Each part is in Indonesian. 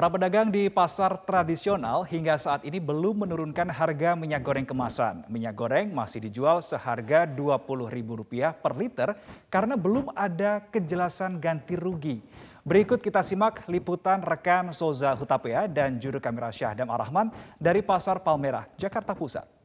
Para pedagang di pasar tradisional hingga saat ini belum menurunkan harga minyak goreng kemasan. Minyak goreng masih dijual seharga Rp20.000 per liter karena belum ada kejelasan ganti rugi. Berikut kita simak liputan rekan Soza Hutapea dan juru kamera Syahdam Arahman dari Pasar Palmerah, Jakarta Pusat.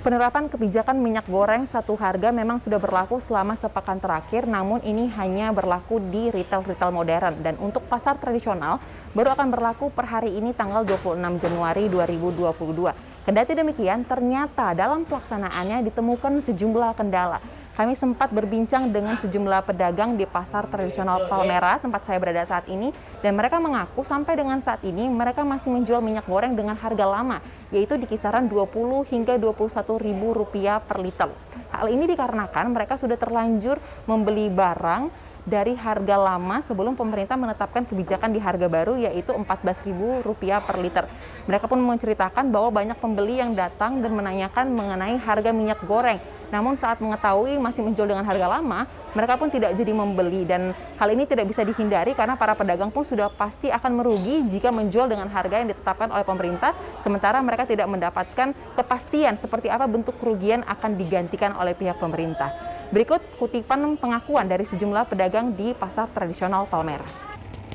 Penerapan kebijakan minyak goreng satu harga memang sudah berlaku selama sepekan terakhir, namun ini hanya berlaku di retail-retail modern. Dan untuk pasar tradisional, baru akan berlaku per hari ini tanggal 26 Januari 2022. Kendati demikian, ternyata dalam pelaksanaannya ditemukan sejumlah kendala kami sempat berbincang dengan sejumlah pedagang di pasar tradisional Palmera, tempat saya berada saat ini, dan mereka mengaku sampai dengan saat ini mereka masih menjual minyak goreng dengan harga lama, yaitu di kisaran 20 hingga 21 ribu rupiah per liter. Hal ini dikarenakan mereka sudah terlanjur membeli barang dari harga lama sebelum pemerintah menetapkan kebijakan di harga baru yaitu Rp14.000 per liter. Mereka pun menceritakan bahwa banyak pembeli yang datang dan menanyakan mengenai harga minyak goreng. Namun saat mengetahui masih menjual dengan harga lama, mereka pun tidak jadi membeli dan hal ini tidak bisa dihindari karena para pedagang pun sudah pasti akan merugi jika menjual dengan harga yang ditetapkan oleh pemerintah sementara mereka tidak mendapatkan kepastian seperti apa bentuk kerugian akan digantikan oleh pihak pemerintah. Berikut kutipan pengakuan dari sejumlah pedagang di pasar tradisional Palmera.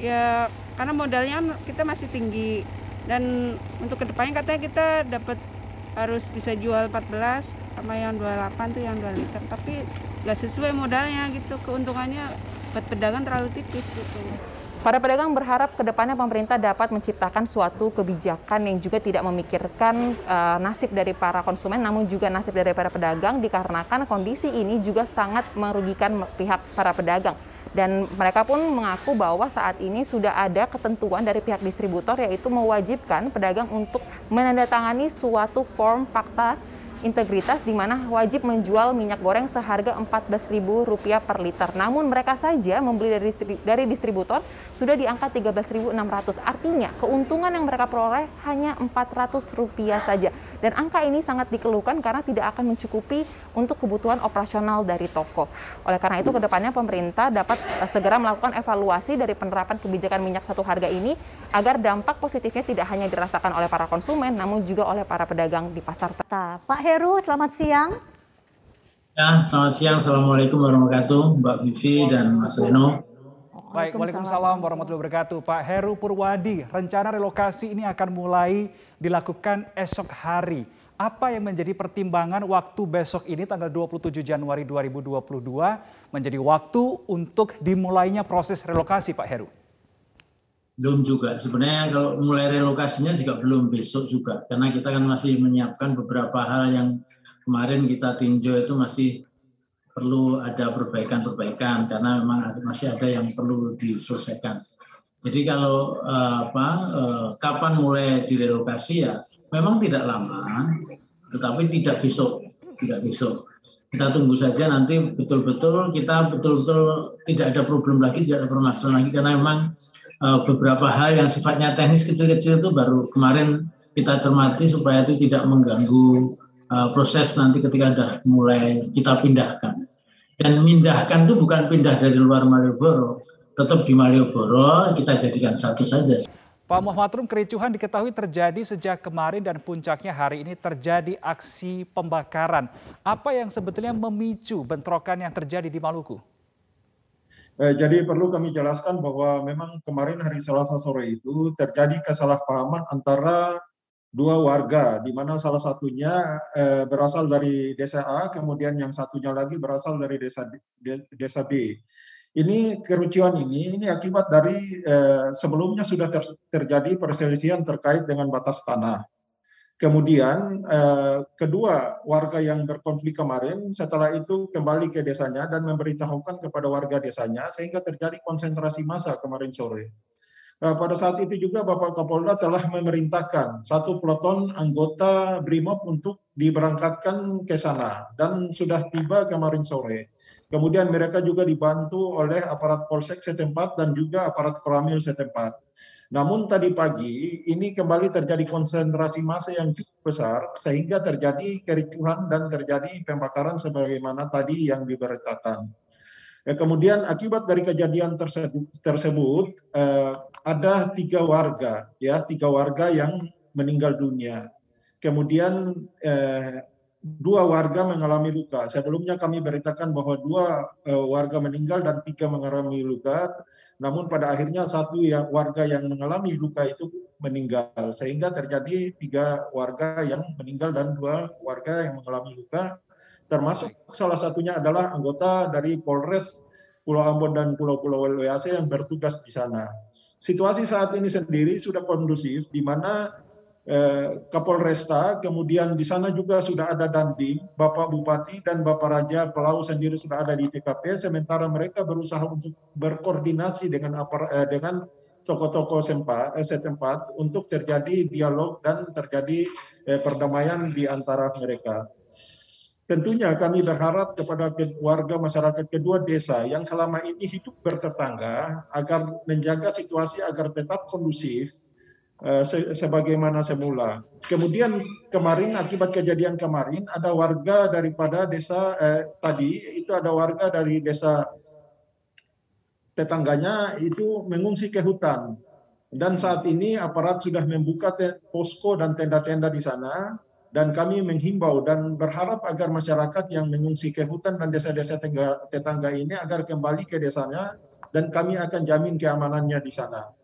Ya, karena modalnya kita masih tinggi dan untuk ke depannya katanya kita dapat harus bisa jual 14 sama yang 28 tuh yang 2 liter. Tapi nggak sesuai modalnya gitu. Keuntungannya buat pedagang terlalu tipis gitu. Para pedagang berharap ke depannya pemerintah dapat menciptakan suatu kebijakan yang juga tidak memikirkan uh, nasib dari para konsumen, namun juga nasib dari para pedagang dikarenakan kondisi ini juga sangat merugikan pihak para pedagang. Dan mereka pun mengaku bahwa saat ini sudah ada ketentuan dari pihak distributor yaitu mewajibkan pedagang untuk menandatangani suatu form fakta integritas di mana wajib menjual minyak goreng seharga Rp14.000 per liter. Namun mereka saja membeli dari, dari distributor sudah di angka 13.600. Artinya keuntungan yang mereka peroleh hanya Rp400 saja. Dan angka ini sangat dikeluhkan karena tidak akan mencukupi untuk kebutuhan operasional dari toko. Oleh karena itu ke depannya pemerintah dapat eh, segera melakukan evaluasi dari penerapan kebijakan minyak satu harga ini agar dampak positifnya tidak hanya dirasakan oleh para konsumen namun juga oleh para pedagang di pasar. Pak Heru, selamat siang. Ya, selamat siang. Assalamualaikum warahmatullahi wabarakatuh, Mbak Vivi dan Mas Reno. Baik, Waalaikumsalam warahmatullahi wabarakatuh. Pak Heru Purwadi, rencana relokasi ini akan mulai dilakukan esok hari. Apa yang menjadi pertimbangan waktu besok ini tanggal 27 Januari 2022 menjadi waktu untuk dimulainya proses relokasi Pak Heru? Belum juga. Sebenarnya kalau mulai relokasinya juga belum besok juga. Karena kita kan masih menyiapkan beberapa hal yang kemarin kita tinjau itu masih perlu ada perbaikan-perbaikan karena memang masih ada yang perlu diselesaikan. Jadi kalau uh, apa uh, kapan mulai direlokasi ya memang tidak lama, tetapi tidak besok, tidak besok. Kita tunggu saja nanti betul-betul kita betul-betul tidak ada problem lagi, tidak ada permasalahan lagi karena memang beberapa hal yang sifatnya teknis kecil-kecil itu baru kemarin kita cermati supaya itu tidak mengganggu uh, proses nanti ketika sudah mulai kita pindahkan. Dan pindahkan itu bukan pindah dari luar Malioboro, tetap di Malioboro kita jadikan satu saja. Pak Muhammad Rum, kericuhan diketahui terjadi sejak kemarin dan puncaknya hari ini terjadi aksi pembakaran. Apa yang sebetulnya memicu bentrokan yang terjadi di Maluku? Eh, jadi perlu kami jelaskan bahwa memang kemarin hari Selasa sore itu terjadi kesalahpahaman antara dua warga, di mana salah satunya eh, berasal dari desa A, kemudian yang satunya lagi berasal dari desa de, desa B. Ini kerucuan ini ini akibat dari eh, sebelumnya sudah ter, terjadi perselisihan terkait dengan batas tanah. Kemudian eh, kedua warga yang berkonflik kemarin setelah itu kembali ke desanya dan memberitahukan kepada warga desanya sehingga terjadi konsentrasi massa kemarin sore. Nah, pada saat itu juga Bapak Kapolda telah memerintahkan satu peloton anggota BRIMOB untuk diberangkatkan ke sana dan sudah tiba kemarin sore. Kemudian mereka juga dibantu oleh aparat polsek setempat dan juga aparat koramil setempat. Namun tadi pagi ini kembali terjadi konsentrasi massa yang cukup besar sehingga terjadi kericuhan dan terjadi pembakaran sebagaimana tadi yang diberitakan. Eh, kemudian akibat dari kejadian tersebut, tersebut eh, ada tiga warga, ya tiga warga yang meninggal dunia. Kemudian eh, dua warga mengalami luka. Sebelumnya kami beritakan bahwa dua uh, warga meninggal dan tiga mengalami luka. Namun pada akhirnya satu yang warga yang mengalami luka itu meninggal sehingga terjadi tiga warga yang meninggal dan dua warga yang mengalami luka. Termasuk salah satunya adalah anggota dari Polres Pulau Ambon dan Pulau-Pulau WAC yang bertugas di sana. Situasi saat ini sendiri sudah kondusif di mana Eh, Kapolresta, kemudian di sana juga sudah ada Dandim, Bapak Bupati dan Bapak Raja Pelau sendiri sudah ada di TKP, sementara mereka berusaha untuk berkoordinasi dengan eh, dengan tokoh-tokoh eh, setempat untuk terjadi dialog dan terjadi perdamaian di antara mereka. Tentunya kami berharap kepada warga masyarakat kedua desa yang selama ini hidup bertetangga agar menjaga situasi agar tetap kondusif Eh, sebagaimana semula. Kemudian kemarin akibat kejadian kemarin ada warga daripada desa eh, tadi itu ada warga dari desa tetangganya itu mengungsi ke hutan dan saat ini aparat sudah membuka posko dan tenda-tenda di sana dan kami menghimbau dan berharap agar masyarakat yang mengungsi ke hutan dan desa-desa tetangga ini agar kembali ke desanya dan kami akan jamin keamanannya di sana.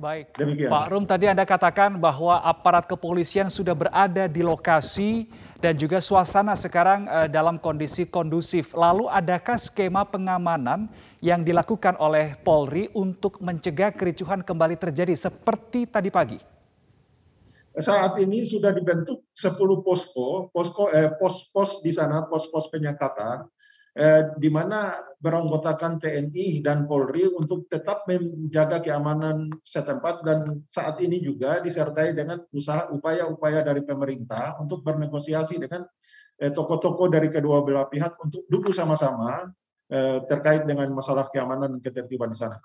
Baik, Demikian. Pak Rum tadi Anda katakan bahwa aparat kepolisian sudah berada di lokasi dan juga suasana sekarang uh, dalam kondisi kondusif. Lalu adakah skema pengamanan yang dilakukan oleh Polri untuk mencegah kericuhan kembali terjadi seperti tadi pagi? Saat ini sudah dibentuk 10 posko, posko eh, pos-pos di sana, pos-pos penyekatan eh, di mana beranggotakan TNI dan Polri untuk tetap menjaga keamanan setempat dan saat ini juga disertai dengan usaha upaya-upaya dari pemerintah untuk bernegosiasi dengan eh, tokoh-tokoh dari kedua belah pihak untuk duduk sama-sama eh, terkait dengan masalah keamanan dan ketertiban di sana.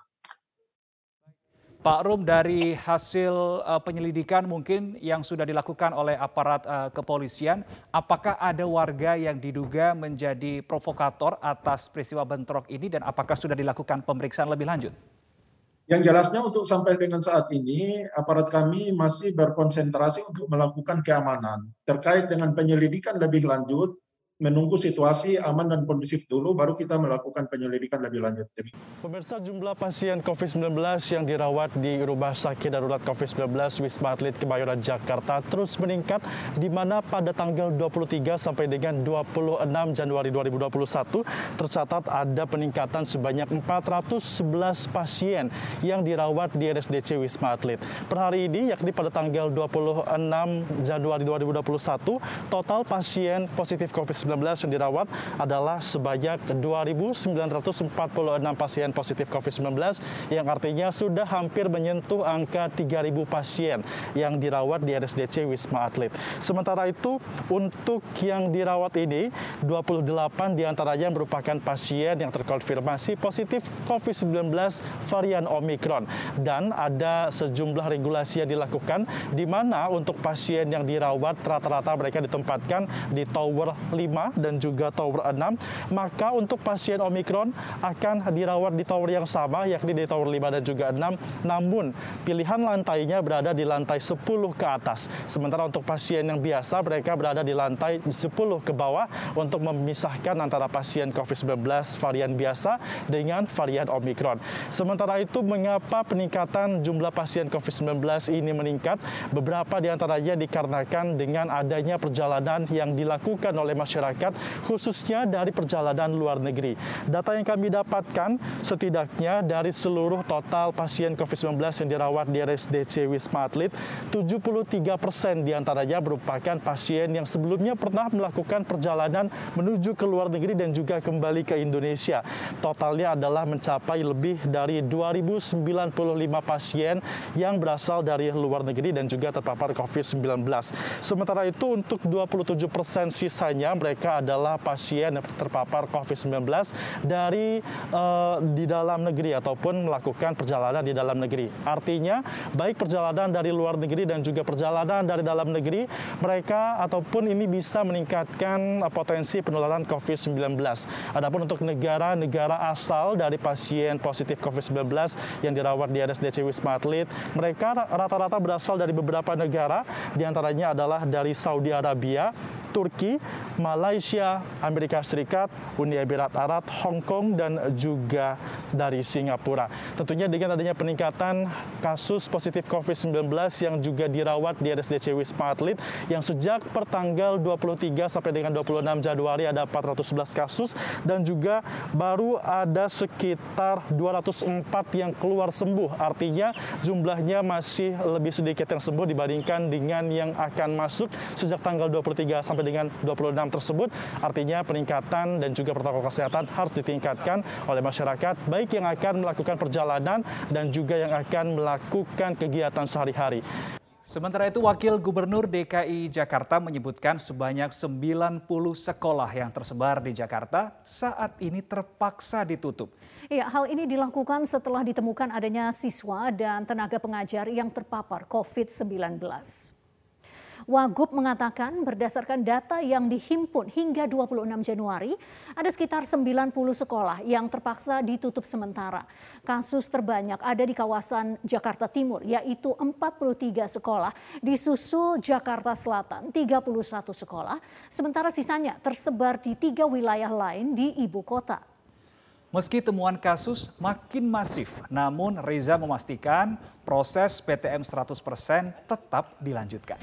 Pak Rum dari hasil uh, penyelidikan mungkin yang sudah dilakukan oleh aparat uh, kepolisian, apakah ada warga yang diduga menjadi provokator atas peristiwa bentrok ini dan apakah sudah dilakukan pemeriksaan lebih lanjut? Yang jelasnya untuk sampai dengan saat ini, aparat kami masih berkonsentrasi untuk melakukan keamanan. Terkait dengan penyelidikan lebih lanjut, menunggu situasi aman dan kondusif dulu, baru kita melakukan penyelidikan lebih lanjut. Pemirsa jumlah pasien COVID-19 yang dirawat di Rumah Sakit Darurat COVID-19 Wisma Atlet Kemayoran Jakarta terus meningkat, di mana pada tanggal 23 sampai dengan 26 Januari 2021 tercatat ada peningkatan sebanyak 411 pasien yang dirawat di RSDC Wisma Atlet. Per hari ini, yakni pada tanggal 26 Januari 2021, total pasien positif COVID-19 yang dirawat adalah sebanyak 2.946 pasien positif COVID-19 yang artinya sudah hampir menyentuh angka 3.000 pasien yang dirawat di RSDC Wisma Atlet. Sementara itu untuk yang dirawat ini 28 di antaranya merupakan pasien yang terkonfirmasi positif COVID-19 varian Omikron dan ada sejumlah regulasi yang dilakukan di mana untuk pasien yang dirawat rata-rata mereka ditempatkan di tower 5 dan juga tower 6, maka untuk pasien Omikron akan dirawat di tower yang sama, yakni di tower 5 dan juga 6, namun pilihan lantainya berada di lantai 10 ke atas. Sementara untuk pasien yang biasa, mereka berada di lantai 10 ke bawah untuk memisahkan antara pasien COVID-19 varian biasa dengan varian Omikron. Sementara itu, mengapa peningkatan jumlah pasien COVID-19 ini meningkat? Beberapa di antaranya dikarenakan dengan adanya perjalanan yang dilakukan oleh masyarakat masyarakat, khususnya dari perjalanan luar negeri. Data yang kami dapatkan, setidaknya dari seluruh total pasien COVID-19 yang dirawat di RSDC Wisma Atlet, 73 persen di antaranya merupakan pasien yang sebelumnya pernah melakukan perjalanan menuju ke luar negeri dan juga kembali ke Indonesia. Totalnya adalah mencapai lebih dari 2.095 pasien yang berasal dari luar negeri dan juga terpapar COVID-19. Sementara itu untuk 27 persen sisanya mereka mereka adalah pasien terpapar COVID-19 dari uh, di dalam negeri ataupun melakukan perjalanan di dalam negeri. Artinya, baik perjalanan dari luar negeri dan juga perjalanan dari dalam negeri, mereka ataupun ini bisa meningkatkan potensi penularan COVID-19. Adapun untuk negara-negara asal dari pasien positif COVID-19 yang dirawat di RSDC Wisma Atlet, mereka rata-rata berasal dari beberapa negara, di antaranya adalah dari Saudi Arabia, Turki, Malaysia, Amerika Serikat, Uni Emirat Arab, Hong Kong, dan juga dari Singapura. Tentunya dengan adanya peningkatan kasus positif COVID-19 yang juga dirawat di RSDC Wisma Atlet yang sejak pertanggal 23 sampai dengan 26 Januari ada 411 kasus dan juga baru ada sekitar 204 yang keluar sembuh. Artinya jumlahnya masih lebih sedikit yang sembuh dibandingkan dengan yang akan masuk sejak tanggal 23 sampai dengan 26 tersebut artinya peningkatan dan juga protokol kesehatan harus ditingkatkan oleh masyarakat baik yang akan melakukan perjalanan dan juga yang akan melakukan kegiatan sehari-hari. Sementara itu, Wakil Gubernur DKI Jakarta menyebutkan sebanyak 90 sekolah yang tersebar di Jakarta saat ini terpaksa ditutup. Ya, hal ini dilakukan setelah ditemukan adanya siswa dan tenaga pengajar yang terpapar COVID-19. Wagub mengatakan berdasarkan data yang dihimpun hingga 26 Januari, ada sekitar 90 sekolah yang terpaksa ditutup sementara. Kasus terbanyak ada di kawasan Jakarta Timur, yaitu 43 sekolah, di susul Jakarta Selatan 31 sekolah, sementara sisanya tersebar di tiga wilayah lain di ibu kota. Meski temuan kasus makin masif, namun Reza memastikan proses PTM 100% tetap dilanjutkan.